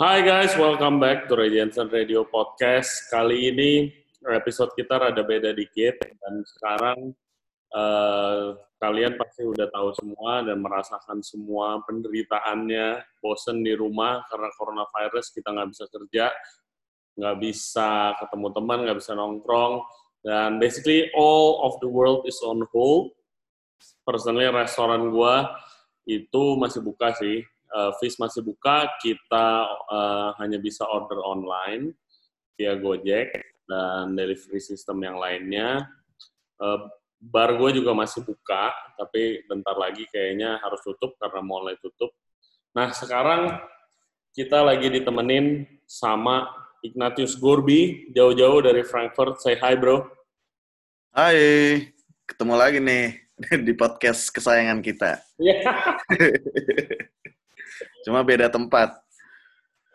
Hai guys, welcome back to Jensen Radio Podcast. Kali ini episode kita rada beda dikit dan sekarang uh, kalian pasti udah tahu semua dan merasakan semua penderitaannya, bosen di rumah karena coronavirus kita nggak bisa kerja, nggak bisa ketemu teman, nggak bisa nongkrong, dan basically all of the world is on hold. Personally restoran gua itu masih buka sih, uh, Fish masih buka, kita uh, hanya bisa order online via Gojek dan delivery system yang lainnya. Uh, bar gue juga masih buka, tapi bentar lagi kayaknya harus tutup karena mulai tutup. Nah, sekarang kita lagi ditemenin sama Ignatius Gorbi, jauh-jauh dari Frankfurt. Say hi, bro. Hai, ketemu lagi nih di podcast kesayangan kita. Iya. Cuma beda tempat.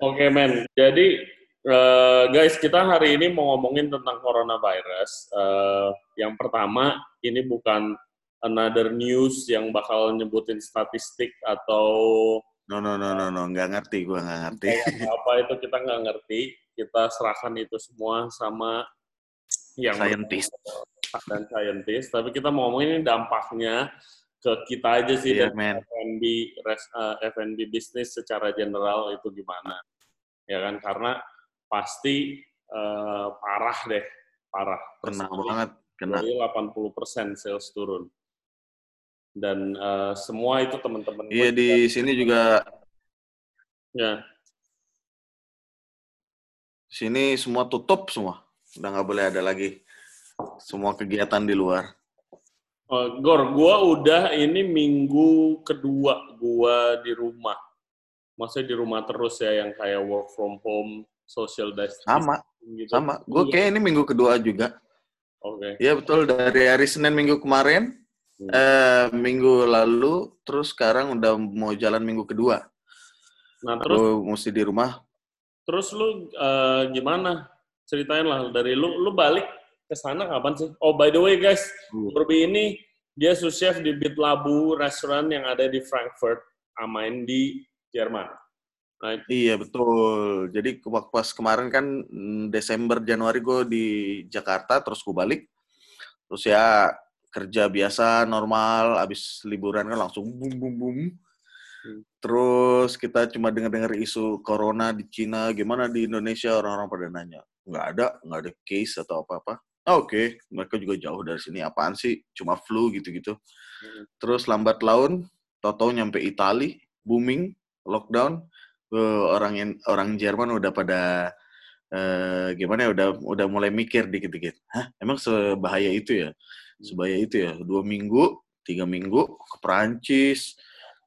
Oke, okay, men. Jadi, uh, guys, kita hari ini mau ngomongin tentang coronavirus. Uh, yang pertama, ini bukan another news yang bakal nyebutin statistik atau No, no, no, no, no, nggak ngerti, gue nggak ngerti. Apa itu kita nggak ngerti. Kita serahkan itu semua sama yang scientist dan scientist. Tapi kita mau ngomongin dampaknya ke kita aja sih yeah, dan F&B uh, F&B bisnis secara general itu gimana. Ya kan? Karena pasti uh, parah deh parah. Kena banget kena. 80% sales turun. Dan uh, semua itu teman-teman iya di sini juga. Ya. Sini semua tutup semua. Udah nggak boleh ada lagi. Semua kegiatan di luar Uh, Gor, gua udah ini minggu kedua gua di rumah. Maksudnya di rumah terus ya yang kayak work from home, social distancing. Sama, gitu. sama. Gue kayak ini minggu kedua juga. Oke. Okay. Iya betul dari hari Senin minggu kemarin, hmm. eh, minggu lalu, terus sekarang udah mau jalan minggu kedua. Nah terus. Lu mesti di rumah. Terus lu uh, gimana? Ceritain lah dari lu, lu balik ke sana kapan sih? Oh, by the way guys, hmm. Burbi ini dia sous chef di Bitlabu restoran yang ada di Frankfurt, Amain di Jerman. Right? Iya betul. Jadi pas kemarin kan mm, Desember Januari gue di Jakarta, terus gue balik, terus ya kerja biasa normal, abis liburan kan langsung bum bum bum. Hmm. Terus kita cuma dengar-dengar isu corona di Cina, gimana di Indonesia orang-orang pada nanya, nggak ada, nggak ada case atau apa-apa. Oh, Oke, okay. mereka juga jauh dari sini. Apaan sih? Cuma flu gitu-gitu. Hmm. Terus lambat laun, toto nyampe Itali, booming, lockdown. Uh, orang orang Jerman udah pada uh, gimana ya? Udah udah mulai mikir dikit-dikit. Hah? Emang sebahaya itu ya? Sebahaya itu ya? Dua minggu, tiga minggu ke Perancis,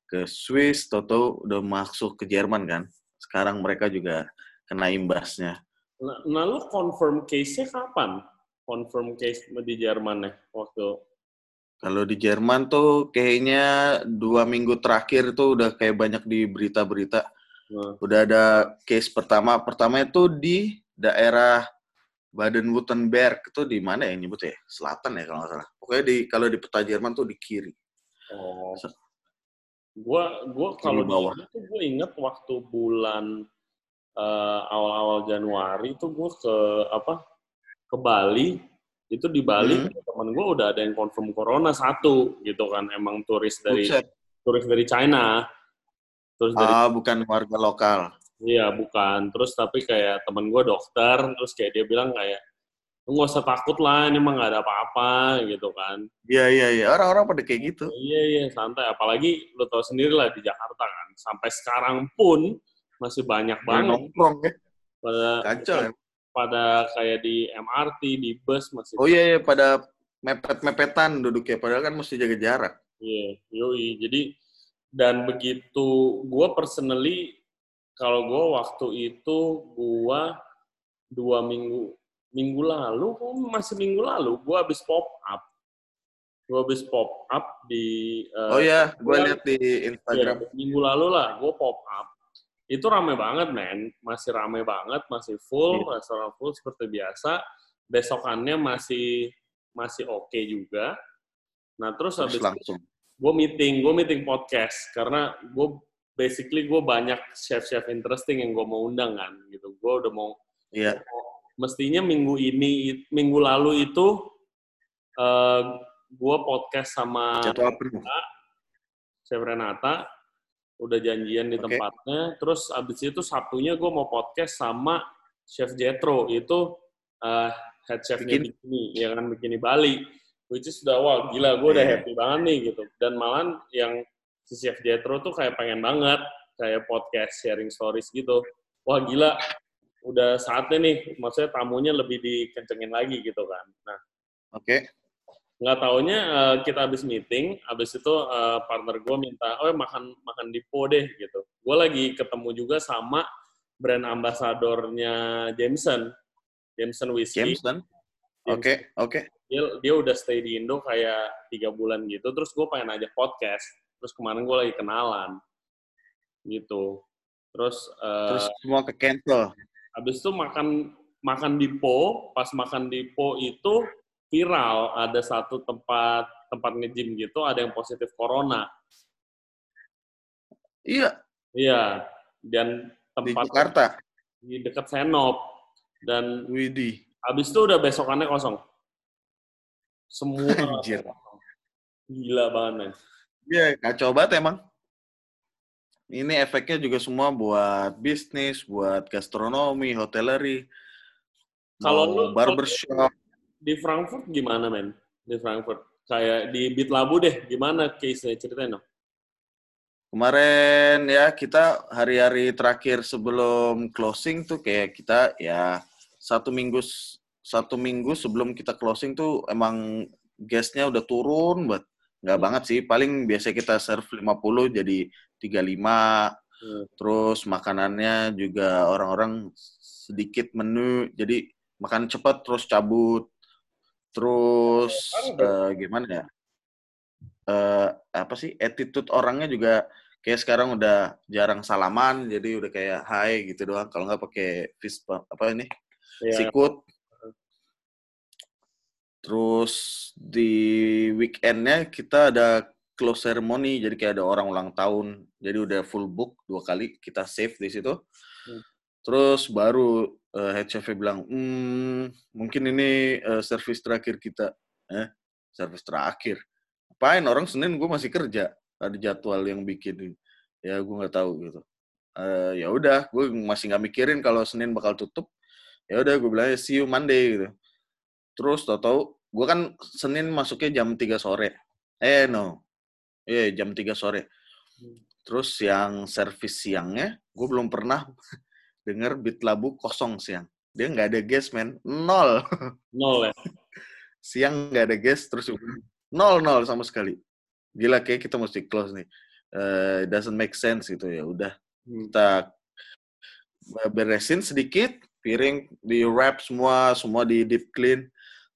ke Swiss, toto udah masuk ke Jerman kan. Sekarang mereka juga kena imbasnya. Nah, nah lu confirm case-nya kapan? Confirm case di Jerman ya waktu kalau di Jerman tuh kayaknya dua minggu terakhir tuh udah kayak banyak di berita-berita. Hmm. Udah ada case pertama. Pertama itu di daerah Baden-Württemberg. Itu di mana ya nyebut ya? Selatan ya kalau nggak salah. Pokoknya di kalau di peta Jerman tuh di kiri. Oh. Gua gua kalau di bawah itu gue inget waktu bulan uh, awal-awal Januari itu gue ke apa ke Bali itu di Bali hmm. teman gue udah ada yang confirm corona satu gitu kan. Emang turis dari Buset. turis dari China. Terus dari ah bukan warga lokal. Iya bukan. Terus tapi kayak temen gue dokter terus kayak dia bilang kayak nggak usah takut lah ini emang gak ada apa-apa gitu kan. Iya iya iya. Orang-orang pada kayak gitu. Iya iya santai. Apalagi lo tau sendiri lah di Jakarta kan. Sampai sekarang pun masih banyak banget nongkrong ya. pada kacau ya pada kayak di MRT, di bus masih. Oh iya, iya pada mepet-mepetan duduknya, padahal kan mesti jaga jarak. Iya, yeah, yoi. Jadi dan begitu gue personally kalau gue waktu itu gue dua minggu minggu lalu masih minggu lalu gue habis pop up gue habis pop up di uh, oh ya gue lihat di Instagram ya, minggu lalu lah gue pop up itu rame banget men masih rame banget masih full yeah. restoran full seperti biasa besokannya masih masih oke okay juga nah terus, terus habis langsung gue meeting gue meeting podcast karena gue basically gue banyak chef-chef interesting yang gue mau undang kan gitu. Gue udah mau Iya. mestinya minggu ini minggu lalu itu uh, gue podcast sama penuh. Chef Renata udah janjian di Oke. tempatnya terus abis itu Sabtunya gue mau podcast sama Chef Jetro itu uh, head chefnya Bikini. Bikini ya kan Bikini Bali which is udah wah gila gue udah Iya. happy banget nih gitu dan malah yang si Chef Jetro tuh kayak pengen banget kayak podcast sharing stories gitu wah gila udah saatnya nih maksudnya tamunya lebih dikencengin lagi gitu kan nah Oke. Nggak taunya eh, kita habis meeting, habis itu eh, partner gue minta, oh makan makan di Po deh gitu. Gue lagi ketemu juga sama brand ambasadornya Jameson, Jameson Whiskey. Jameson. Oke, oke. Dia, dia udah stay di Indo kayak tiga bulan gitu. Terus gue pengen ajak podcast. Terus kemarin gue lagi kenalan, gitu. Terus, eh, Terus semua ke cancel. habis itu makan makan di Po, pas makan di Po itu viral ada satu tempat tempat nge-gym gitu ada yang positif corona. Iya, Iya, dan di tempat Jakarta. di dekat Senop dan Widih. habis itu udah besokannya kosong. Semua Anjir. gila banget, men. Iya, kacau banget emang. Ini efeknya juga semua buat bisnis, buat gastronomi, hoteleri, Kalau lu- barbershop. Di Frankfurt gimana, men? Di Frankfurt. Kayak di Bitlabu deh, gimana case-nya? Ceritain dong. Kemarin ya kita hari-hari terakhir sebelum closing tuh kayak kita ya satu minggu satu minggu sebelum kita closing tuh emang guestnya udah turun buat nggak banget sih paling biasa kita serve 50 jadi 35 Hmm. terus makanannya juga orang-orang sedikit menu jadi makan cepat terus cabut terus eh, gimana ya? Eh, apa sih attitude orangnya juga kayak sekarang udah jarang salaman jadi udah kayak hai gitu doang. Kalau nggak pakai fist bump- apa ini? Ya, sikut. Terus di weekendnya kita ada close ceremony jadi kayak ada orang ulang tahun. Jadi udah full book dua kali kita save di situ. Hmm. terus baru eh, head chef bilang hmm, mungkin ini eh, service terakhir kita. Eh service terakhir? Apain orang senin gue masih kerja. Ada jadwal yang bikin ya gue nggak tahu gitu. Eh, ya udah gue masih nggak mikirin kalau senin bakal tutup. Ya udah gue bilang see you Monday gitu. Terus tau tau gue kan senin masuknya jam 3 sore. Eh no. Eh jam 3 sore. Hmm. terus yang servis siangnya gue belum pernah denger bit labu kosong siang. Dia nggak ada guest man nol. Nol ya. siang nggak ada guest terus nol nol sama sekali. Gila kayak kita mesti close nih. Eh, it doesn't make sense gitu ya udah. Hmm. kita beresin sedikit piring di wrap semua semua di deep clean.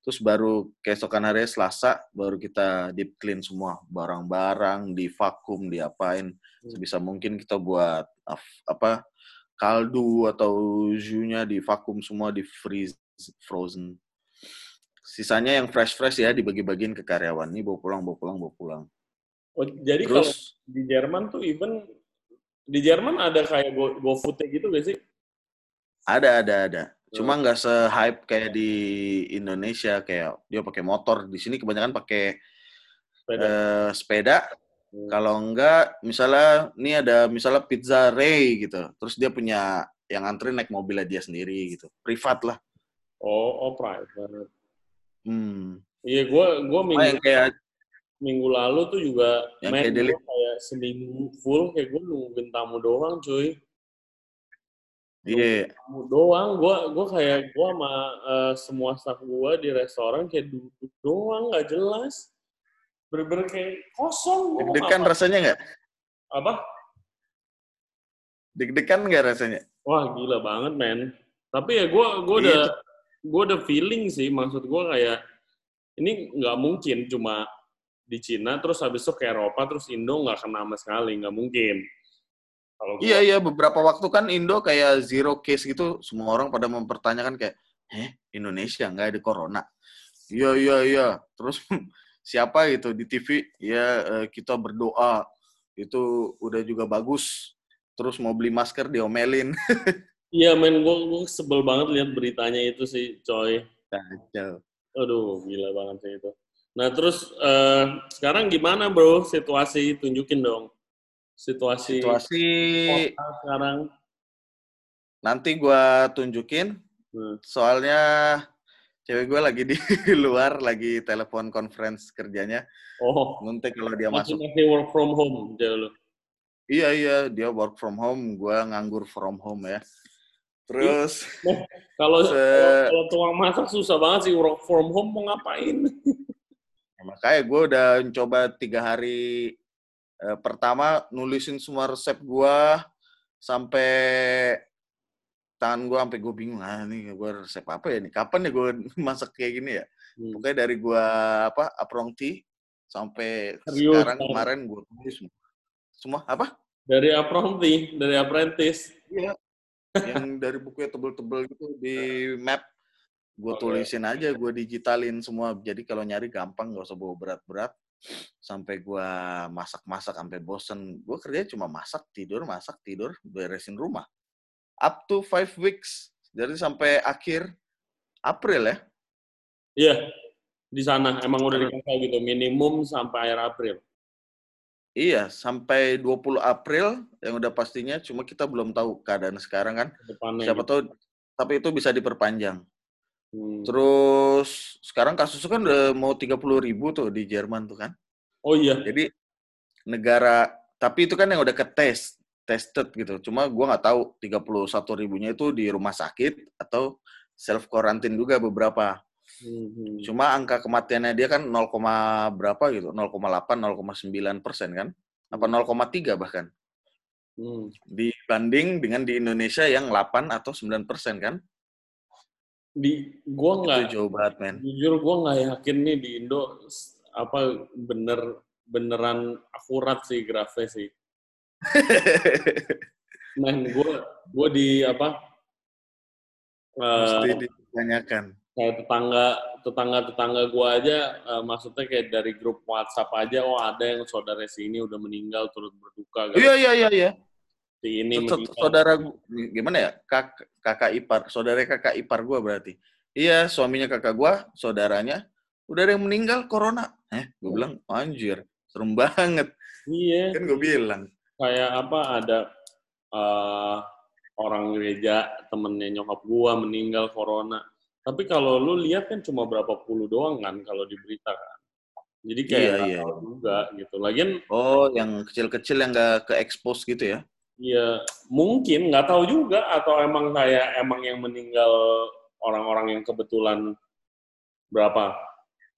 Terus baru keesokan hari Selasa baru kita deep clean semua. Barang-barang di vakum diapain. Sebisa mungkin kita buat apa kaldu atau jus-nya di vakum semua di freeze frozen sisanya yang fresh fresh ya dibagi-bagiin ke karyawan ini bawa pulang bawa pulang bawa pulang Oh, jadi kalau terus di Jerman tuh even di Jerman ada kayak go, GoFood gitu gak sih? Ada, ada, ada. Cuma nggak se-hype kayak di Indonesia, kayak dia pakai motor. Di sini kebanyakan pakai Sepeda. eh, sepeda. Hmm. Kalau enggak, misalnya ini ada misalnya pizza Ray gitu. Terus dia punya yang antri naik mobilnya dia sendiri gitu. Privat lah. Oh, oh private. Hmm. Iya, gue gue Oh, minggu yang kayak minggu lalu tuh juga Yang main kayak gua kayak seminggu full kayak gue nungguin tamu doang, cuy. iya, Tamu doang, gue gue kayak gue sama eh, semua staff gue di restoran kayak duduk doang, nggak jelas. Bener-bener kayak kosong. Deg-degan rasanya nggak? Apa? Deg-degan nggak rasanya? Wah gila banget men. Tapi ya gue gue Iya, udah gue udah feeling sih maksud gue kayak ini nggak mungkin cuma di Cina terus habis itu ke Eropa terus Indo nggak kena sama sekali nggak mungkin. Kalau gua- Iya, iya. Beberapa waktu kan Indo kayak zero case gitu. Semua orang pada mempertanyakan kayak, eh Indonesia nggak ada corona? Iya, iya, iya. Terus siapa gitu di TV? Ya eh, kita berdoa itu udah juga bagus. Terus mau beli masker diomelin. Iya men, gue, gue sebel banget lihat beritanya itu sih, coy. Kacau. Aduh, gila banget sih itu. Nah terus uh, sekarang gimana bro situasi? Tunjukin dong situasi. Situasi kota sekarang. nanti gua tunjukin. Hmm. Soalnya cewek gue lagi di luar, lagi telepon conference kerjanya. Oh, Nanti kalau dia masuk. masih work from home, lu. Iya iya, dia work from home, gua nganggur from home ya. Terus Kalau Se- kalau- kalau tukang masak susah banget sih work from home mau ngapain? Ya, makanya gue udah coba tiga hari eh, pertama nulisin semua resep gue sampai tangan gue sampai gue bingung ah ini gue resep apa ya nih kapan ya gue masak kayak gini ya Hmm. pokoknya dari gue apa aprong tea sampai Serius, sekarang Bang? kemarin gue tulis semua semua apa Dari apprentice, dari apprentice. Iya. yang dari bukunya tebel-tebel gitu di map gue Oke. tulisin aja gue digitalin semua jadi kalau nyari gampang nggak usah bawa berat-berat sampai gue masak-masak sampai bosen gue kerja cuma masak tidur masak tidur beresin rumah up to five weeks jadi sampai akhir April ya Iya, di sana emang udah dikasih gitu minimum sampai akhir April. iya sampai 20 April yang udah pastinya cuma kita belum tahu keadaan sekarang kan depannya. siapa gitu. tahu tapi itu bisa diperpanjang Hmm. Terus sekarang kasusnya kan udah mau 30 ribu tuh di Jerman tuh kan. Oh iya, Jadi negara, tapi itu kan yang udah ke tes, tested gitu. Cuma gua nggak tahu 31 ribunya itu di rumah sakit atau self quarantine juga beberapa. Hmm. Cuma angka kematiannya dia kan 0, berapa gitu, 0,8, 0,9 persen kan. Apa 0,3 bahkan. Hmm. Dibanding dengan di Indonesia yang 8 atau 9 persen kan. Di gua nggak Itu jauh banget men. jujur gue nggak yakin nih di Indo apa bener beneran akurat sih grafnya sih. Men gue gue di apa Mesti eh ditanyakan. kayak tetangga tetangga tetangga gue aja eh, maksudnya kayak dari grup WhatsApp aja oh ada yang saudara sini udah meninggal turut berduka Iya, iya, iya, iya. si ini meninggal. saudara gimana ya kak kakak ipar saudara kakak ipar gue berarti iya suaminya kakak gue saudaranya udah ada yang meninggal corona eh gue Hmm. bilang anjir serem banget Iya. kan gue bilang kayak apa ada eh, orang gereja temennya nyokap gua meninggal corona. Tapi kalau lu lihat kan cuma berapa puluh doang kan kalau di berita kan. Jadi kayak Iya, iya, juga gitu. Lagian oh yang kecil-kecil yang gak ke expose gitu ya? Ya mungkin nggak tahu juga. Atau emang kayak emang yang meninggal orang-orang yang kebetulan berapa?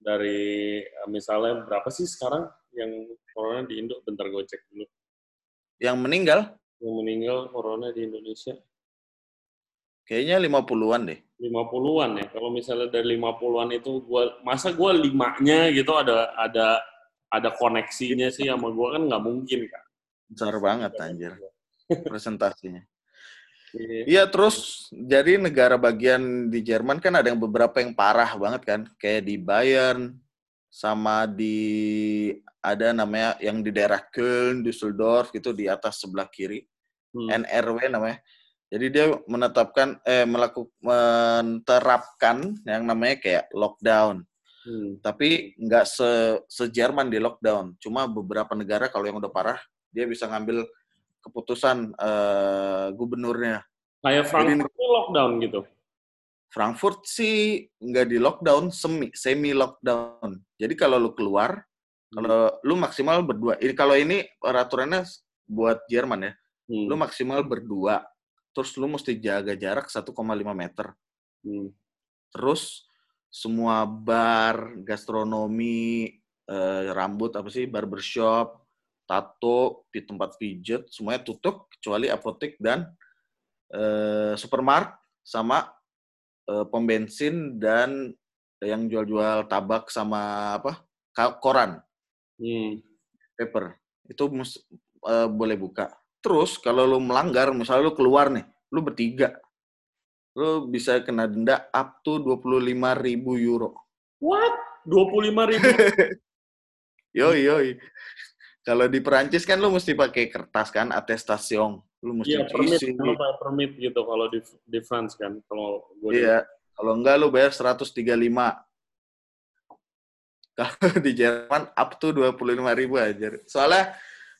Dari misalnya berapa sih sekarang yang corona di Indo? Bentar gue cek dulu yang meninggal? Yang meninggal corona di Indonesia. Kayaknya 50-an deh. 50-an ya. Kalau misalnya dari 50-an itu gua masa gua limanya gitu ada ada ada koneksinya sih sama gua kan nggak mungkin kan. besar banget anjir. presentasinya. Iya. Iya terus jadi negara bagian di Jerman kan ada yang beberapa yang parah banget kan. Kayak di Bayern sama di ada namanya yang di daerah Köln, Düsseldorf gitu di atas sebelah kiri Hmm. NRW namanya. Jadi dia menetapkan eh melakukan menerapkan yang namanya kayak lockdown. Hmm. Tapi nggak se se Jerman di lockdown. Cuma beberapa negara kalau yang udah parah dia bisa ngambil keputusan eh, gubernurnya. Kayak Frankfurt tuh lockdown gitu. Frankfurt sih nggak di lockdown, semi semi lockdown. Jadi kalau lu keluar, kalau lu maksimal berdua. Ini kalau ini peraturannya buat Jerman ya, Hmm. lu maksimal berdua. Terus lu mesti jaga jarak 1,5 meter. Hmm. Terus semua bar, gastronomi, eh, rambut apa sih, barbershop, tato, di tempat pijat, semuanya tutup kecuali apotek dan eh, supermarket sama eh, pom bensin dan yang jual-jual tabak sama apa koran, Hmm. paper itu mus- eh, boleh buka. Terus kalau lu melanggar, misalnya lu keluar nih, lu bertiga, lu bisa kena denda up to 25.000 euro. What? 25 ribu? Yoi, yoi. Kalau di Perancis kan lu mesti pakai kertas kan, atestation. Lu mesti Iya, permit, kalau permit gitu kalau di di France kan, kalau gue Iya. Kalau enggak lu bayar 135. Kalau di Jerman up to 25 ribu aja. Soalnya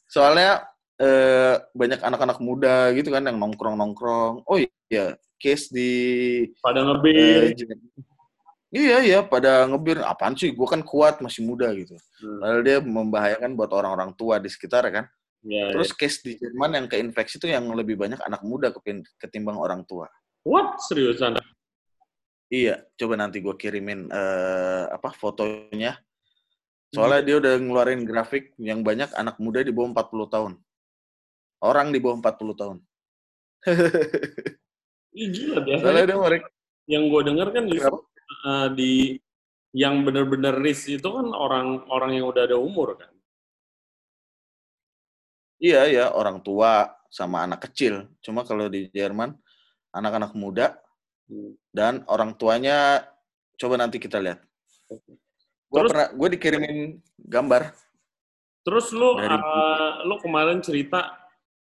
soalnya eh, banyak anak-anak muda gitu kan yang nongkrong-nongkrong. Oh iya, case di pada eh, ngebir. Jer- Iya iya pada ngebir apaan sih? Gue kan kuat masih muda gitu. Hmm, Padahal dia membahayakan buat orang-orang tua di sekitar ya kan. ya, Terus case di Jerman yang keinfeksi itu yang lebih banyak anak muda ketimbang orang tua. ya. What seriusan? Iya, coba nanti gue kirimin eh, apa fotonya. Soalnya dia udah ngeluarin grafik yang banyak anak muda di bawah 40 tahun. Orang di bawah 40 tahun. Ih, gila biasanya Soalnya dia mereka yang gue denger kan di, Kenapa? eh, di yang bener-bener risk itu kan orang-orang yang udah ada umur kan. iya ya orang tua sama anak kecil. Cuma kalau di Jerman anak-anak muda Hmm. dan orang tuanya coba nanti kita lihat. Gue Terus- pernah gue dikirimin gambar. Terus lu Dari- eh, lu kemarin cerita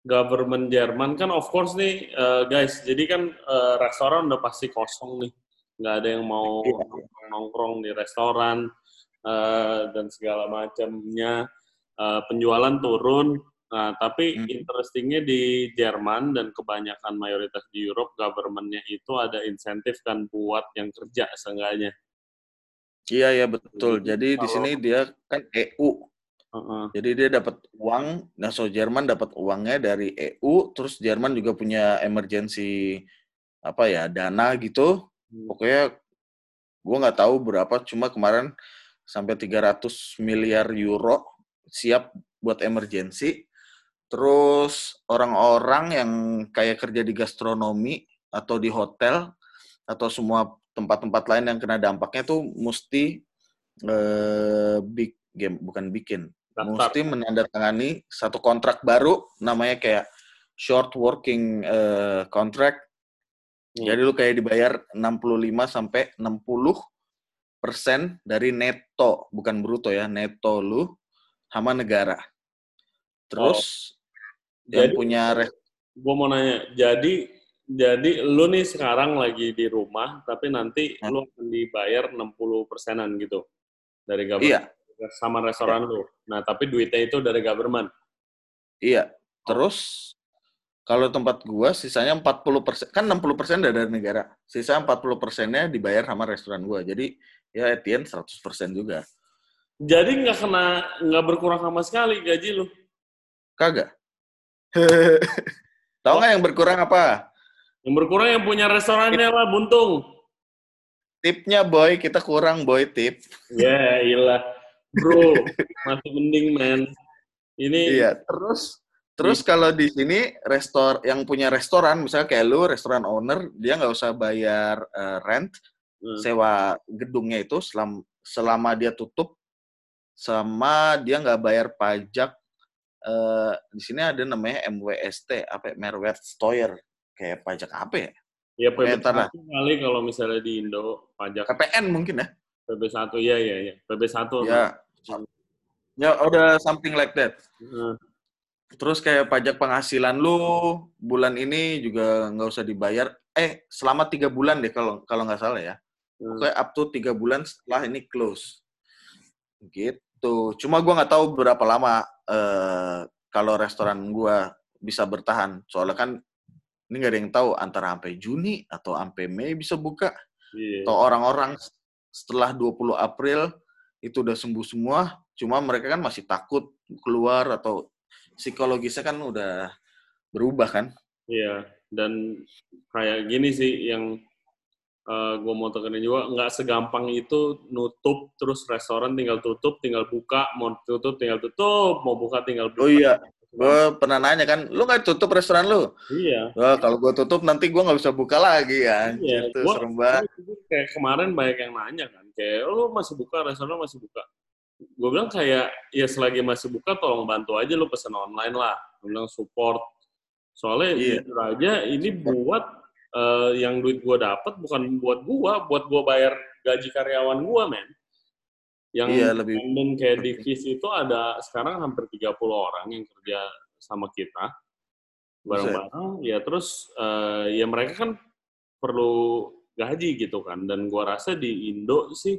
government Jerman kan of course nih eh, guys, jadi kan eh, restoran udah pasti kosong nih. nggak ada yang mau Iya. nongkrong di restoran eh, dan segala macamnya. Eh, penjualan turun. Nah, tapi Hmm. interestingnya di Jerman dan kebanyakan mayoritas di Europe, government-nya itu ada insentif kan buat yang kerja seenggaknya. Iya ya betul. Jadi Jadi di kalau- sini dia kan EU. Heeh. Jadi dia dapat uang, nah so Jerman dapat uangnya dari EU, terus Jerman juga punya emergency apa ya dana gitu. Hmm. Pokoknya gua nggak tahu berapa, cuma kemarin sampai 300 miliar euro siap buat emergency. Terus orang-orang yang kayak kerja di gastronomi atau di hotel atau semua tempat-tempat lain yang kena dampaknya tuh mesti eh, big game bukan bikin Daftar. mesti menandatangani satu kontrak baru namanya kayak short working eh, contract. Hmm. Jadi lu kayak dibayar 65 sampai 60 persen dari neto, bukan bruto ya, neto lu sama negara. Terus yang Jadi- punya gue mau nanya, jadi jadi lu nih sekarang lagi di rumah, tapi nanti Hah? lu akan dibayar 60 persenan gitu dari government iya, sama restoran lu. Nah, tapi duitnya itu dari government. iya. Terus kalau tempat gua sisanya 40 persen, kan 60 persen dari negara. Sisa 40 persennya dibayar sama restoran gua. Jadi ya end 100 persen juga. Jadi nggak kena nggak berkurang sama sekali gaji lu. Kagak. Tahu nggak yang berkurang apa? Yang berkurang yang punya restorannya lah, buntung. Tipnya boy, kita kurang boy tip. Ya, iyalah. Bro, masih mending, man. Ini Iya, terus terus kalau di sini restor yang punya restoran, misalnya kayak lu restoran owner, dia nggak usah bayar eh, rent, Hmm. sewa gedungnya itu selama selama dia tutup, sama dia nggak bayar pajak. eh di sini ada namanya MWST, apa ya, Mehrwertsteuer, kayak pajak apa ya? ya Oke, lah. PB1 kali kalau misalnya di Indo pajak KPN mungkin ya? PB1 ya ya ya. PB1. Ya, ya udah something like that. Heeh. Terus kayak pajak penghasilan lu bulan ini juga nggak usah dibayar. Eh, selama tiga bulan deh kalau kalau nggak salah ya. Hmm. Pokoknya up to tiga bulan setelah ini close. Gitu. Cuma gua nggak tahu berapa lama eh, kalau restoran gua bisa bertahan. Soalnya kan ini nggak ada yang tahu antara sampai Juni atau sampai Mei bisa buka. Iya. Atau orang-orang setelah 20 April itu udah sembuh semua. Cuma mereka kan masih takut keluar atau psikologisnya kan udah berubah kan. Iya, dan kayak gini sih yang gue mau tekenin juga, nggak segampang itu nutup, terus restoran tinggal tutup, tinggal buka, mau tutup tinggal tutup, mau buka tinggal buka. Oh iya, gue pernah nanya kan, lu nggak tutup restoran lu? Iya. Wah, kalau gue tutup nanti gue nggak bisa buka lagi ya. Iya, Gitu, gua- serem banget. Kayak kemarin banyak yang nanya kan, kayak lu masih buka, restoran masih buka. Gue bilang kayak, ya selagi masih buka, tolong bantu aja lu pesen online lah. Gue bilang support. Soalnya Iya. jujur aja ini buat eh, yang duit gue dapet bukan buat gue, buat gue bayar gaji karyawan gue, men. Yang Iya, lebih- independen kayak di KIS itu ada sekarang hampir 30 orang yang kerja sama kita bareng-bareng. Ya terus eh, ya mereka kan perlu gaji gitu kan. Dan gua rasa di Indo sih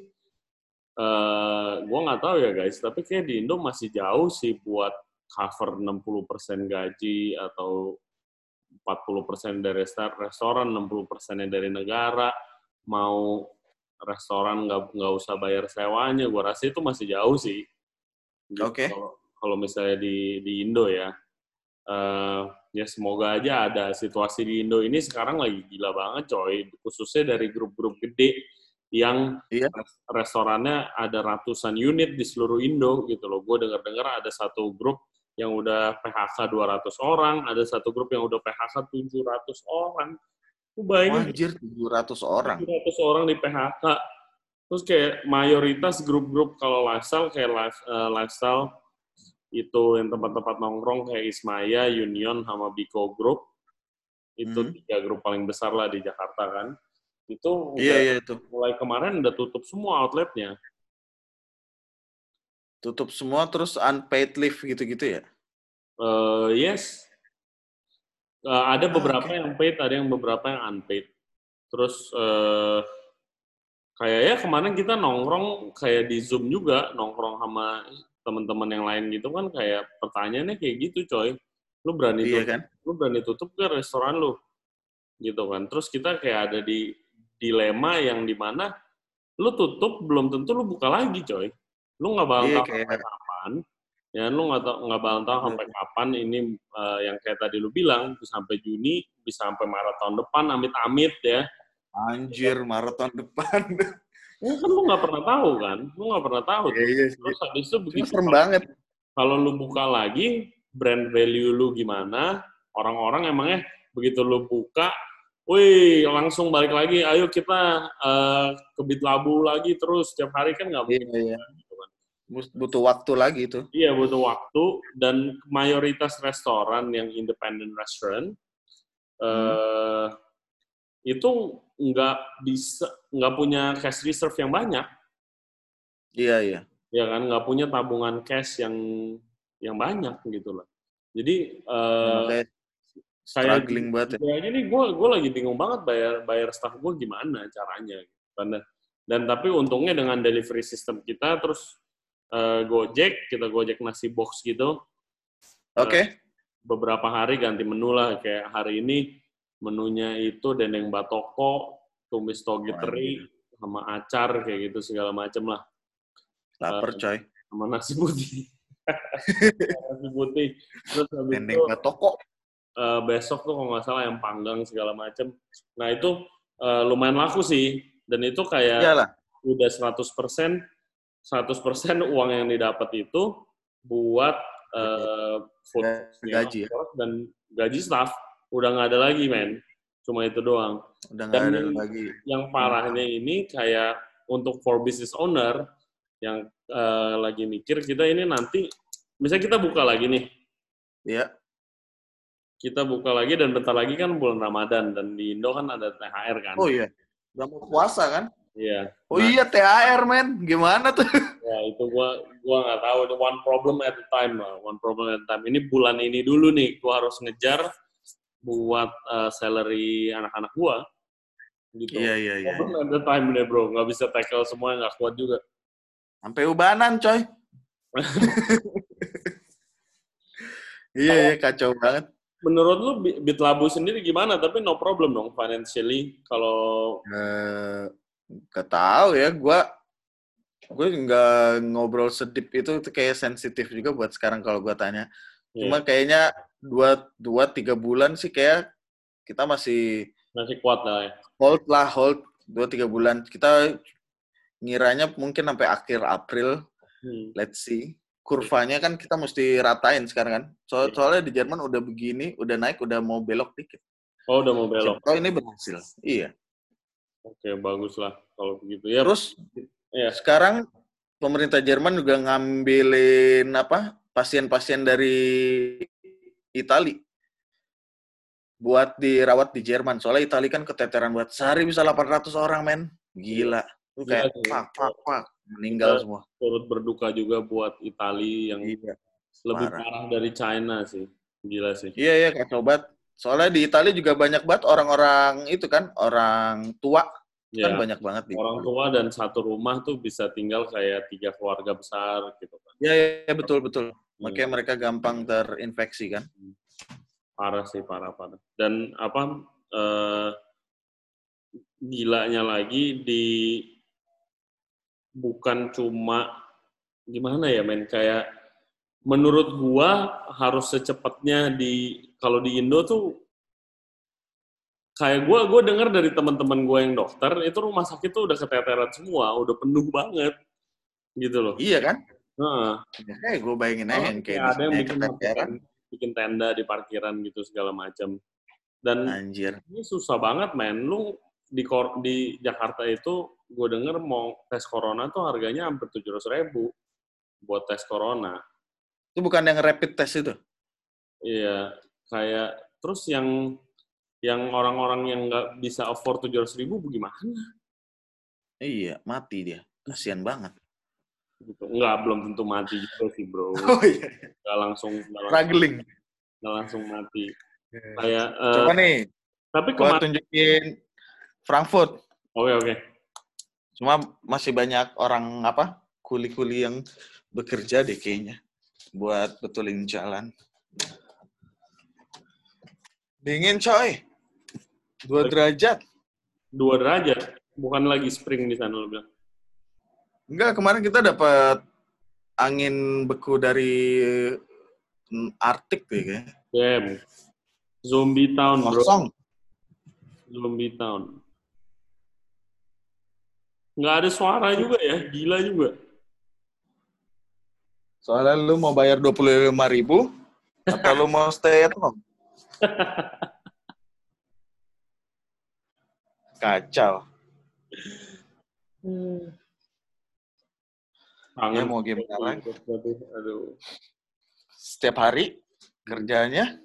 eh gua nggak tahu ya guys, tapi kayak di Indo masih jauh sih buat cover 60% gaji atau 40% dari restoran, 60% dari negara, mau restoran nggak nggak usah bayar sewanya, gua rasa itu masih jauh sih. Gitu. Oke. Kalau- Kalau misalnya di di Indo ya, Eh, ya semoga aja ada situasi di Indo ini sekarang lagi gila banget coy, khususnya dari grup-grup gede yang Iya. res- restorannya ada ratusan unit di seluruh Indo gitu loh. Gue dengar-dengar ada satu grup yang udah PHK 200 orang, ada satu grup yang udah PHK 700 orang. Bayangin Anjir, 700 orang. 700 orang di PHK. Terus kayak mayoritas grup-grup kalau lifestyle kayak life, eh, lifestyle itu yang tempat-tempat nongkrong kayak Ismaya, Union, sama Biko Group. Itu Hmm. tiga grup paling besar lah di Jakarta kan. Itu udah, Iya, iya itu. mulai kemarin udah tutup semua outletnya. Tutup semua terus unpaid leave gitu-gitu ya? Eh, yes. Eh, ada Ah, beberapa yang paid, ada yang beberapa yang unpaid. Terus eh kayaknya kemarin kita nongkrong kayak di Zoom juga, nongkrong sama teman-teman yang lain gitu kan kayak pertanyaannya kayak gitu, coy. Lu berani Iya tutup, kan? lu berani tutup ke restoran lu? Gitu kan. Terus kita kayak ada di dilema yang di mana lu tutup belum tentu lu buka lagi, coy. Lu nggak bakal Iya, kayak- kapan. Ya, lu nggak nggak bakal tahu sampai kapan ini eh, yang kayak tadi lu bilang bisa sampai Juni, bisa sampai Maret tahun depan, amit-amit ya. Anjir, maraton depan. Ya, kan lu nggak pernah tahu kan, lu nggak pernah tahu. Iya, iya sih. Terus habis itu begitu serem banget. kalau lu buka lagi, brand value lu gimana? Orang-orang emangnya begitu lu buka, wih langsung balik lagi, ayo kita eh, ke Bit Labu lagi terus setiap hari kan nggak Iya, mungkin. iya. gitu kan. Bus- Butuh waktu lagi itu. Iya butuh waktu dan mayoritas restoran yang independent restaurant eh itu nggak bisa nggak punya cash reserve yang banyak Iya, iya. ya kan nggak punya tabungan cash yang yang banyak gitu loh jadi eh Makanya saya struggling banget ya. ya ini gue gue lagi bingung banget bayar bayar staff gue gimana caranya karena dan tapi untungnya dengan delivery system kita terus eh, Gojek kita Gojek nasi box gitu Oke. beberapa hari ganti menu lah kayak hari ini menunya itu dendeng batoko tumis toge teri sama acar kayak gitu segala macem lah Lapar Eh, coy. sama nasi putih nasi putih terus habis Dendeng itu batoko. eh, besok tuh kalau nggak salah yang panggang segala macem nah itu eh, lumayan laku sih dan itu kayak Iyalah. udah 100% 100% uang yang didapat itu buat eh, food Gaji ya. dan gaji staff udah nggak ada lagi men cuma itu doang Udah Dan ada lagi. yang parahnya ini kayak untuk for business owner yang eh, lagi mikir kita ini nanti misalnya kita buka lagi nih Iya. kita buka lagi dan bentar lagi kan bulan Ramadan dan di Indo kan ada THR kan Oh iya. Udah mau puasa kan? Iya Oh Nah, iya THR men. Gimana tuh? ya itu gua gua nggak tahu itu one problem at a time lah one problem at a time ini bulan ini dulu nih gua harus ngejar buat eh, salary anak-anak gua gitu Iya iya iya. problem at a time deh bro nggak bisa tackle semua nggak kuat juga Sampai ubanan coy. iya iya kacau banget. menurut lu Bi- Bitlabu sendiri gimana tapi no problem dong financially kalau Eh, gak tahu ya. Gua gue nggak ngobrol sedip itu itu kayak sensitif juga buat sekarang kalau gua tanya. Cuma ya, kayaknya dua dua tiga bulan sih kayak kita masih masih kuat lah ya. Hold lah hold dua tiga bulan. Kita ngiranya mungkin sampai akhir April. Hmm. let's see. Kurvanya kan kita mesti ratain sekarang kan. So, Iya. soalnya di Jerman udah begini udah naik udah mau belok dikit. Oh udah mau belok. Oh ini berhasil. Iya oke bagus lah kalau begitu ya terus ya sekarang pemerintah Jerman juga ngambilin apa pasien-pasien dari Itali buat dirawat di Jerman soalnya Itali kan keteteran buat sehari bisa 800 orang men gila Lu kayak Gila sih. pak pak pak meninggal Kita- semua. turut berduka juga buat Itali yang Iya. lebih parah. parah dari China sih. Gila sih. Iya, iya, kacau banget. Soalnya di Italia juga banyak banget orang-orang itu kan, orang tua kan Ya, banyak banget di orang tua dan satu rumah tuh bisa tinggal kayak tiga keluarga besar gitu kan. Iya, iya, iya, betul, betul. Hmm. Makanya mereka gampang terinfeksi kan. Parah sih, parah parah. Dan apa eh, gilanya lagi di bukan cuma gimana ya men kayak menurut gua harus secepatnya di kalau di Indo tuh kayak gua gua dengar dari teman-teman gua yang dokter itu rumah sakit tuh udah keteteran semua, udah penuh banget gitu loh. Iya kan? Heeh. Ya, kayak gue bayangin aja yang kayak ada yang bikin, keteteran. bikin tenda di parkiran gitu segala macam. Dan Anjir. ini susah banget men. Lu di Kor- di Jakarta itu gue denger mau tes corona tuh harganya hampir tujuh ratus ribu buat tes corona. Itu bukan yang rapid test itu? Iya, kayak terus yang yang orang-orang yang nggak bisa afford tujuh ratus ribu bagaimana? Iya, mati dia. Kasian banget. Gitu. Nggak, belum tentu mati juga sih bro. Oh iya. Nggak langsung, nggak langsung, Struggling. nggak langsung mati. Kayak, eh, Coba nih, tapi kemarin, tunjukin Frankfurt. oke oke. Cuma masih banyak orang apa? Kuli-kuli yang bekerja deh kayaknya buat betulin jalan. Dingin coy. Dua derajat. Dua derajat, bukan lagi spring di sana lo bilang. Enggak, kemarin kita dapat angin beku dari mm, Arctic tuh ya. Damn. Zombie town, bro. Kosong. Zombie town. Nggak ada suara juga ya, gila juga. Soalnya lu mau bayar 25 ribu, atau lu mau stay at home? Kacau. Kangen. Ya mau gimana lagi? Aduh. Setiap hari kerjanya,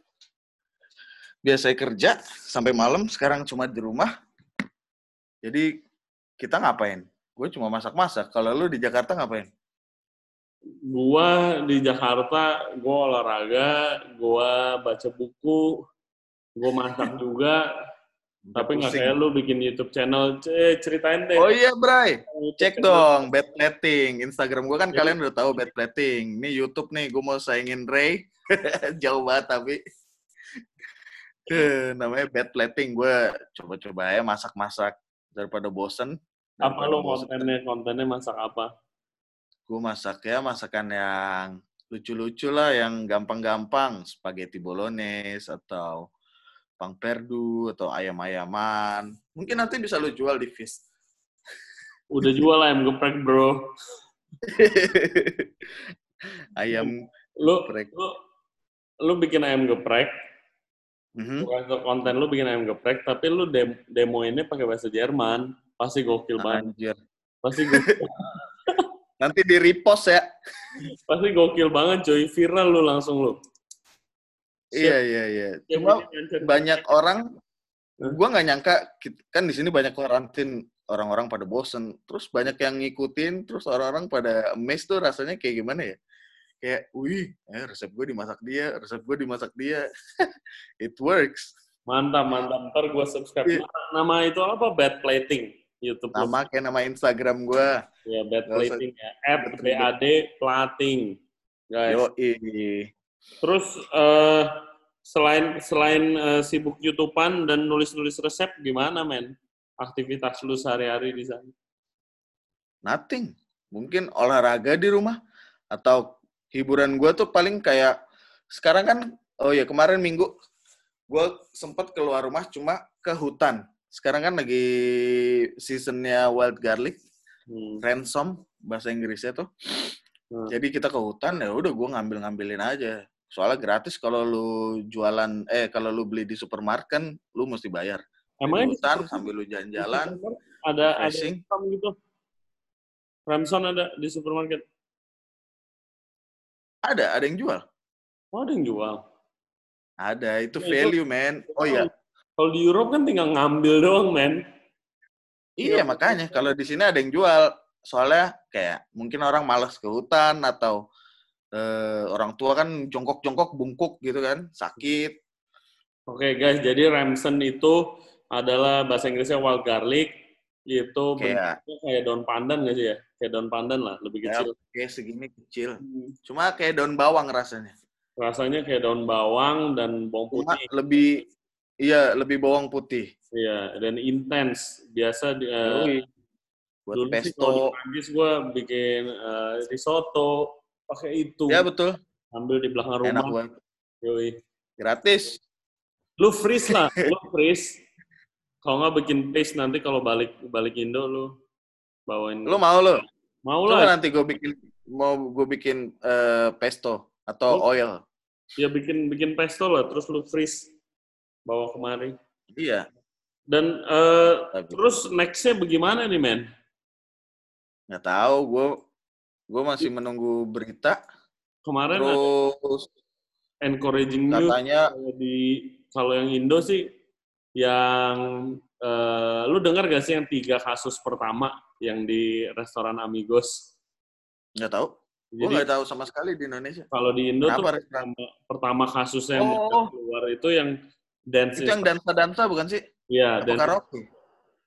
biasanya kerja sampai malam, sekarang cuma di rumah. Jadi kita ngapain? Gue cuma masak-masak. Kalau lu di Jakarta ngapain? Gua di Jakarta, gua olahraga, gua baca buku, gua masak juga, tapi nggak kayak lu bikin YouTube channel. Eh, ceritain deh. Oh iya, Bray. Cek dong, bad plating. Instagram gue kan Iya. kalian udah tahu bad plating. Nih YouTube nih, gue mau saingin Ray. Jauh banget tapi. Eh, Namanya bad plating. Gue coba-coba ya masak-masak daripada bosen. Apa lo kontennya? Kontennya masak apa? Gue masak ya masakan yang lucu-lucu lah, yang gampang-gampang. Spaghetti bolognese atau pang perdu atau ayam-ayaman. Mungkin nanti bisa lu jual di Fist. Udah jual ayam geprek, bro. Ayam Lu, geprek. lu, lu bikin ayam geprek, Mhm. untuk konten lu bikin ayam geprek, tapi lu dem demoinnya pakai bahasa Jerman. Pasti gokil banget. Anjir. Pasti gokil, Nanti di repost ya. pasti gokil banget, coy. Viral lu langsung lu. Iya iya iya. Cuma banyak orang, gua nggak nyangka kan di sini banyak karantin orang-orang pada bosen, terus banyak yang ngikutin, terus orang-orang pada amazed tuh rasanya kayak gimana ya? Kayak, wih, eh, resep gue dimasak dia, resep gue dimasak dia. It works. Mantap, mantap. Ntar gue subscribe. Iya. Nama itu apa? Bad Plating. YouTube. Nama kayak nama Instagram gua. Ya, Bad Plating ya. At Betul. BAD Plating. Guys. Yo, Terus eh selain selain eh, sibuk YouTubean dan nulis-nulis resep gimana, men? Aktivitas lu sehari-hari di sana? nothing. Mungkin olahraga di rumah atau hiburan gua tuh paling kayak sekarang kan oh ya kemarin minggu gua sempet keluar rumah cuma ke hutan. Sekarang kan lagi seasonnya wild garlic, Hmm. ransom bahasa Inggrisnya tuh. Hmm. Jadi kita ke hutan ya udah gua ngambil-ngambilin aja. Soalnya gratis kalau lu jualan eh kalau lu beli di supermarket lu mesti bayar. Di Emangnya di hutan super- sambil lu di jalan-jalan, ada ada refreshing. Ramson gitu. Ramson ada di supermarket. ada ada yang jual. Oh, ada yang jual. Ada, itu Ya, itu- value, man. Oh iya, Kalau di Europe kan tinggal ngambil doang, men. Iya, makanya kalau di sini ada yang jual. soalnya kayak mungkin orang malas ke hutan atau eh, orang tua kan jongkok-jongkok bungkuk gitu kan sakit Oke guys, jadi Ramson itu adalah bahasa Inggrisnya wild garlic. Itu Kayak- bentuknya kayak daun pandan nggak sih ya? Kayak daun pandan lah, lebih ya, kecil. kayak segini kecil Hmm. cuma kayak daun bawang rasanya Rasanya kayak daun bawang dan bawang cuma putih. lebih iya lebih bawang putih Iya, dan intens. Biasa di, Yoi. buat dulu sih pesto kalau di Prancis gue bikin eh, risotto pakai itu. ya betul Ambil di belakang enak rumah. banget Yoi. gratis Lu freeze lah, lu freeze. Kalau nggak bikin paste nanti kalau balik balik Indo lu bawain. lu mau lo mau coba lah? nanti gue bikin mau gue bikin eh, pesto atau Oh. oil Ya bikin bikin pesto lah, terus lu freeze bawa kemari. iya Dan eh, Tapi- terus nextnya bagaimana nih men? nggak tahu gue gue masih menunggu berita Kemarin ada terus encouraging news katanya kalau di kalau yang Indo sih yang eh, lu dengar gak sih yang tiga kasus pertama yang di restoran Amigos? nggak tahu gue nggak tahu sama sekali di Indonesia kalau di Indo tuh Kenapa restoran? pertama, pertama kasusnya yang Oh. keluar itu yang dance itu yang dansa dansa bukan sih Iya, dance, karaoke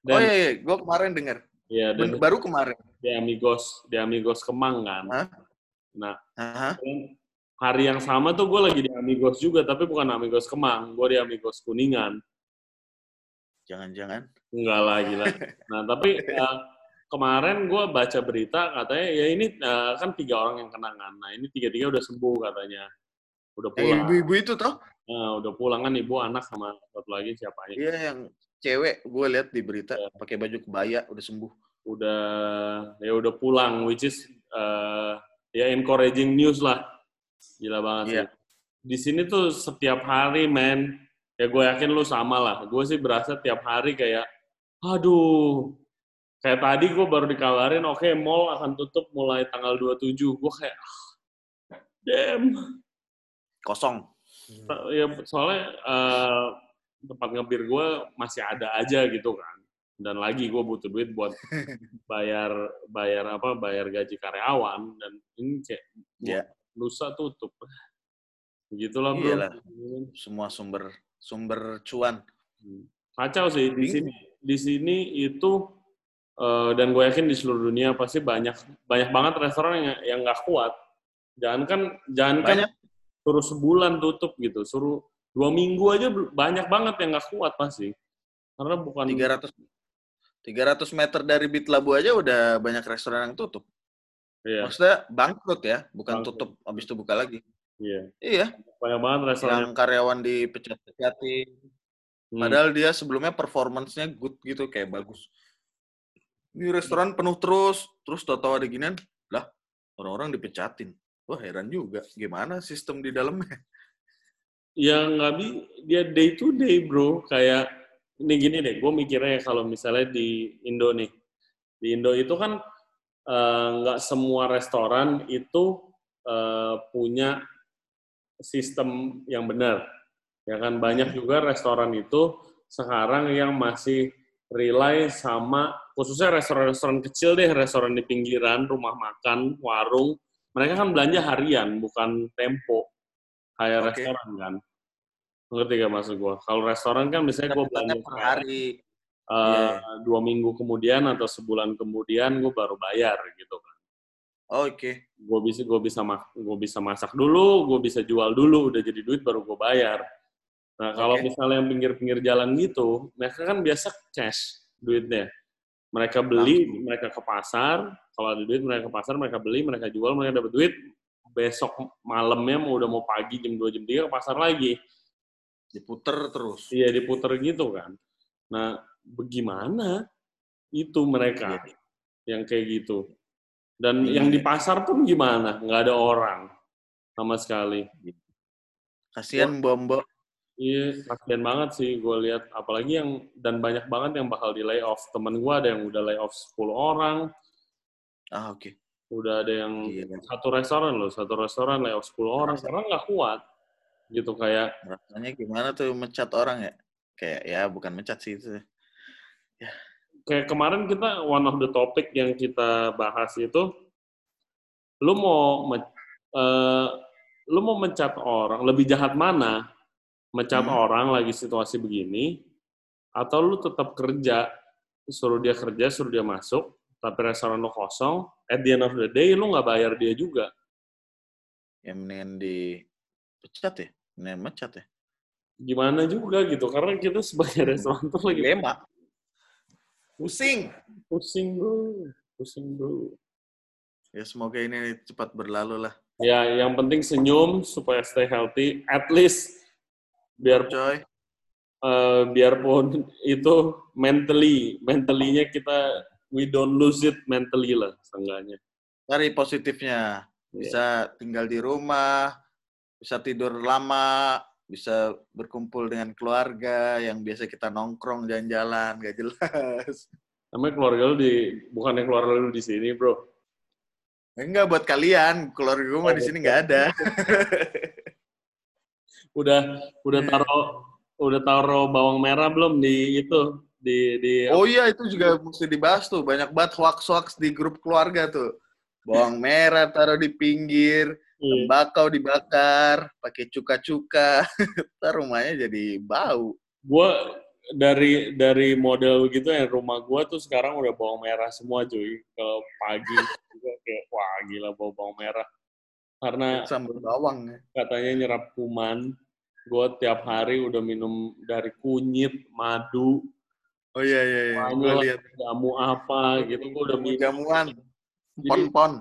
dan oh iya, iya. gue kemarin dengar iya, dan baru kemarin di Amigos, di Amigos Kemang kan. Hah? Nah, Hah? dan hari yang sama tuh gue lagi di Amigos juga, tapi bukan Amigos Kemang, gue di Amigos Kuningan. jangan-jangan Enggak lah, gila. Nah, tapi eh, kemarin gue baca berita katanya ya ini eh, kan tiga orang yang kena kan. Nah, ini tiga-tiga udah sembuh katanya. Udah yang pulang. ibu-ibu itu toh Nah, udah pulang kan ibu, anak sama satu lagi siapanya. iya yang cewek gue lihat di berita Iya. pakai baju kebaya udah sembuh Udah ya udah pulang, which is eh, ya encouraging news lah. Gila banget Iya. sih. Di sini tuh setiap hari, men, ya gue yakin lu sama lah. Gue sih berasa tiap hari kayak, aduh, kayak tadi gue baru dikabarin, oke mall akan tutup mulai tanggal 27. Gue kayak, ah, damn. kosong Ya soalnya eh, tempat ngebir gue masih ada aja gitu kan. Dan lagi gue butuh duit buat bayar bayar apa bayar gaji karyawan dan ini kayak Iya. lusa tutup. Begitulah bro. Iyalah. semua sumber sumber cuan Kacau sih di sini. Di sini itu eh, dan gue yakin di seluruh dunia pasti banyak banyak banget restoran yang yang nggak kuat. Jangan kan jangan kan suruh sebulan tutup gitu, suruh dua minggu aja banyak banget yang nggak kuat pasti. Karena bukan 300 300 meter dari Bit Labu aja udah banyak restoran yang tutup. Iya, Maksudnya bangkrut ya, bukan Bangkrut. tutup habis itu buka lagi. iya. Iya, Banyak banget restoran yang karyawan dipecat-pecatin. Hmm. Padahal dia sebelumnya performance-nya good gitu, kayak bagus. Ini restoran penuh terus, terus tau-tau ada ginian, lah orang-orang dipecatin. Wah heran juga, gimana sistem di dalamnya? ya nggak bi dia day to day bro. Kayak ini gini deh gue mikirnya kalau misalnya di Indo nih. Di Indo itu kan eh, nggak semua restoran itu eh, punya sistem yang benar. Ya kan banyak juga restoran itu sekarang yang masih rely sama khususnya restoran-restoran kecil deh restoran di pinggiran rumah makan warung mereka kan belanja harian bukan tempo. Kayak Oke. restoran kan. Ngerti gak maksud gue kalau restoran kan misalnya gue belanja per hari. eh, Iya. dua minggu kemudian atau sebulan kemudian gue baru bayar gitu kan. Oh, Oke, gue bisa gue bisa gue bisa masak dulu gue bisa jual dulu udah jadi duit baru gue bayar. Nah kalau Oke. misalnya yang pinggir-pinggir jalan gitu mereka kan biasa cash duitnya. Mereka beli mereka ke pasar kalau ada duit mereka ke pasar mereka beli mereka jual mereka dapat duit besok malamnya mau udah mau pagi jam 2 jam 3 ke pasar lagi diputer terus. iya diputer gitu kan nah bagaimana itu mereka Iya. yang kayak gitu dan Iya. yang di pasar pun gimana nggak ada orang sama sekali Kasihan mbok Iya, kasihan banget sih gue lihat. Apalagi yang dan banyak banget yang bakal di layoff. Temen gue ada yang udah layoff 10 orang, Ah oke. udah ada yang Iya. satu restoran loh, satu restoran layoff 10 orang karena nggak kuat. Gitu kayak Rasanya gimana tuh mecat orang ya? Kayak ya bukan mecat sih itu. kayak kemarin kita one of the topic yang kita bahas itu, lu mau uh, lu mau mencat orang lebih jahat mana? Mencat hmm. orang lagi situasi begini, atau lu tetap kerja, suruh dia kerja, suruh dia masuk, tapi restoran lo kosong, at the end of the day lu nggak bayar dia juga. Ya mendingan dipecat ya, mendingan mecat ya. Gimana juga gitu, karena kita sebagai restoran tuh lagi... Lema. Pusing. Pusing bro, pusing bro. Ya semoga ini cepat berlalu lah. Ya, yang penting senyum supaya stay healthy. At least biar coy. Uh, biarpun itu mentally, mentalinya kita we don't lose it mentally lah, seenggaknya. Cari positifnya. Iya. Bisa yeah. tinggal di rumah, bisa tidur lama, bisa berkumpul dengan keluarga yang biasa kita nongkrong jalan-jalan, gak jelas. Namanya keluarga lu di, bukannya keluarga lu di sini, bro. Enggak buat kalian, keluarga gue mah di sini nggak ada. udah udah taruh udah taruh bawang merah belum di itu di di Oh iya itu juga mesti dibahas tuh. Banyak banget hoax-hoax di grup keluarga tuh. Bawang merah taruh di pinggir, iya. tembakau dibakar, pakai cuka-cuka. Ntar rumahnya jadi bau. Gua dari dari model gitu ya rumah gua tuh sekarang udah bawang merah semua cuy kalau pagi juga kayak wah gila bau bawang merah karena sambal bawang ya. katanya nyerap kuman gua tiap hari udah minum dari kunyit madu oh iya iya, iya. gua lihat jamu apa gitu gua udah minum jamuan pon-pon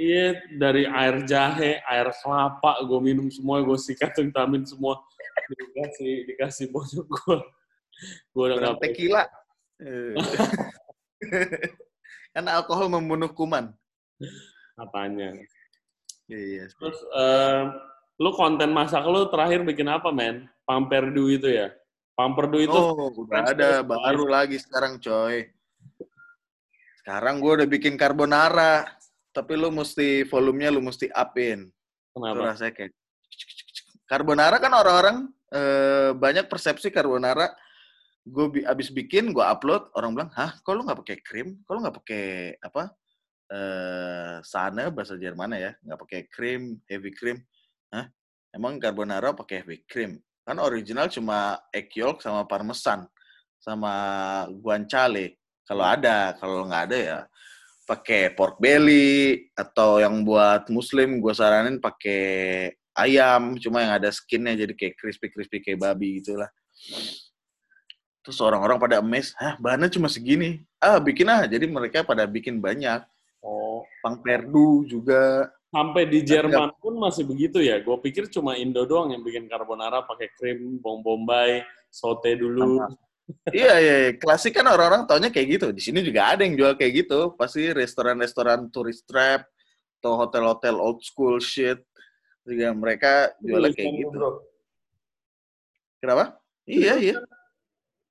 iya dari air jahe air kelapa gua minum semua gua sikat vitamin semua dikasih dikasih bonyok gua Gue udah nggak tequila. Karena alkohol membunuh kuman. Katanya. Iya. Terus uh, lu konten masak lu terakhir bikin apa, men? Pamperdu itu ya? Pamperdu itu Oh, udah ada. Baru lagi sekarang, coy. Sekarang gue udah bikin carbonara, tapi lu mesti volumenya lu mesti upin. Kenapa? Itu rasanya kayak carbonara kan orang-orang eh, banyak persepsi carbonara. Gue bi abis bikin gue upload orang bilang hah kok lu nggak pakai krim? Kok lu nggak pakai apa eh sana bahasa Jerman ya? Nggak pakai krim heavy cream hah? Emang carbonara pakai heavy cream kan original cuma egg yolk sama parmesan sama guanciale kalau ada kalau nggak ada ya pakai pork belly atau yang buat muslim gue saranin pakai ayam cuma yang ada skinnya jadi kayak crispy crispy kayak babi gitulah Terus orang-orang pada emes, hah bahannya cuma segini. Ah bikin ah. Jadi mereka pada bikin banyak. Oh. Pang perdu juga. Sampai di Jerman pun masih begitu ya. Gue pikir cuma Indo doang yang bikin carbonara pakai krim, bawang bombay, sote dulu. iya, iya, iya. Klasik kan orang-orang taunya kayak gitu. Di sini juga ada yang jual kayak gitu. Pasti restoran-restoran tourist trap atau hotel-hotel old school shit. Juga mereka jual kayak gitu. Bro. Kenapa? Iya, iya.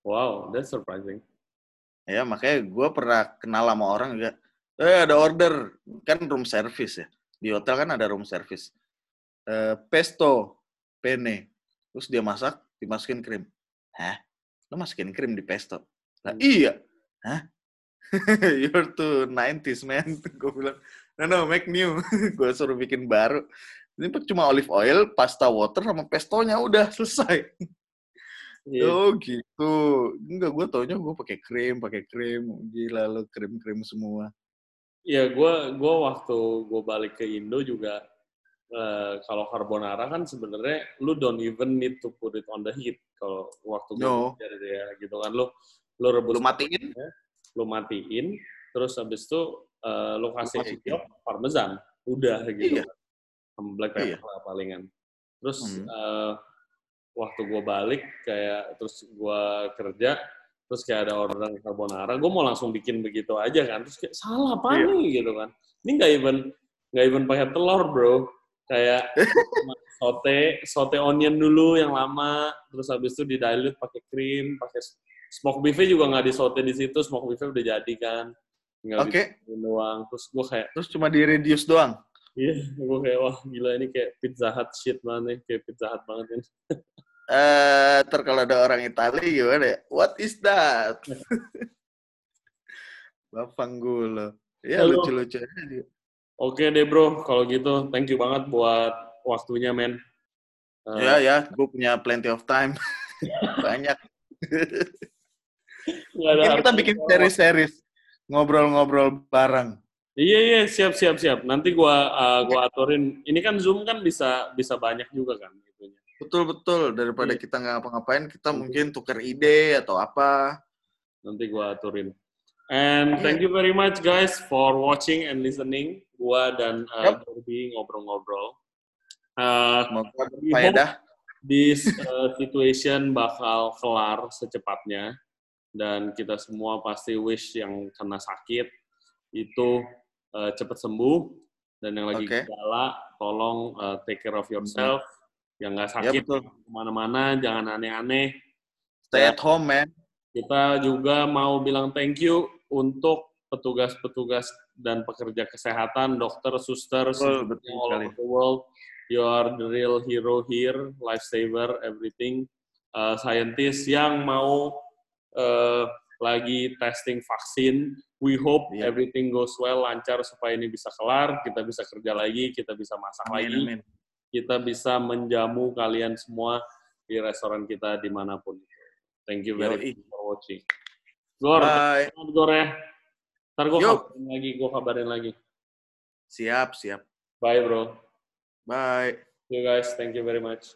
Wow, that's surprising. Ya, makanya gue pernah kenal sama orang juga. Eh, ada order. Kan room service ya. Di hotel kan ada room service. Uh, pesto, penne. Terus dia masak, dimasukin krim. Hah? Lo masukin krim di pesto? Nah, iya. Hah? You're too 90s, man. gue bilang, no, no, make new. gue suruh bikin baru. Ini cuma olive oil, pasta water, sama pestonya udah selesai. Yeah. Oh gitu. Enggak, gue taunya gue pakai krim, pakai krim. Gila lo krim-krim semua. Iya, gue gua waktu gue balik ke Indo juga uh, kalau carbonara kan sebenarnya lu don't even need to put it on the heat kalau waktu gue no. ya gitu kan lu lu rebus lu matiin ya, lu matiin terus habis itu uh, lu kasih parmesan udah gitu iya. kan. black pepper iya. palingan terus hmm. uh, waktu gue balik kayak terus gue kerja terus kayak ada orderan carbonara gue mau langsung bikin begitu aja kan. Terus kayak salah apa yeah. nih? Gitu kan. Ini nggak even nggak even pakai telur bro. Kayak sote sote onion dulu yang lama terus habis itu di dilute pakai krim pakai smoke beef juga nggak di sote di situ smoke beef udah jadi kan. Tinggal okay. doang. Terus gue kayak terus cuma di reduce doang? Iya gue kayak wah gila ini kayak pizza hut shit banget kayak pizza hut banget ini Eh, ter kalau ada orang Italia gimana ya? What is that? Lapang gula. Ya lucu-lucu aja. Oke deh bro, kalau gitu thank you banget buat waktunya men. Eh, Ya ya, gue punya plenty of time. Banyak. Mungkin kita bikin series-series ngobrol-ngobrol bareng. Iya iya siap siap siap. Nanti gua uh, gua aturin. Ini kan Zoom kan bisa bisa banyak juga kan itunya. Betul betul. Daripada Iya. kita nggak ngapa-ngapain, kita mungkin tukar ide atau apa. Nanti gua aturin. And thank you very much guys for watching and listening. Gua dan uh, Yep. Dorby ngobrol-ngobrol. Uh, Semoga berfaedah. this uh, situation bakal kelar secepatnya dan kita semua pasti wish yang kena sakit itu uh, cepat sembuh dan yang lagi Oke. gejala tolong uh, take care of yourself yang nggak Ya sakit betul. ke mana-mana jangan aneh-aneh Stay at home, man. kita juga mau bilang thank you untuk petugas-petugas dan pekerja kesehatan dokter suster Betul, betul all over the world you are the real hero here lifesaver everything uh, scientist yang mau uh, lagi testing vaksin we hope Iya. everything goes well lancar supaya ini bisa kelar kita bisa kerja lagi kita bisa masak Amin, lagi amin. Kita bisa menjamu kalian semua di restoran kita di mana pun. Thank you very much for watching. Gor, Gor ya. Ntar gue kabarin lagi, gue kabarin lagi. Siap, siap. Bye bro. Bye. See you guys, thank you very much.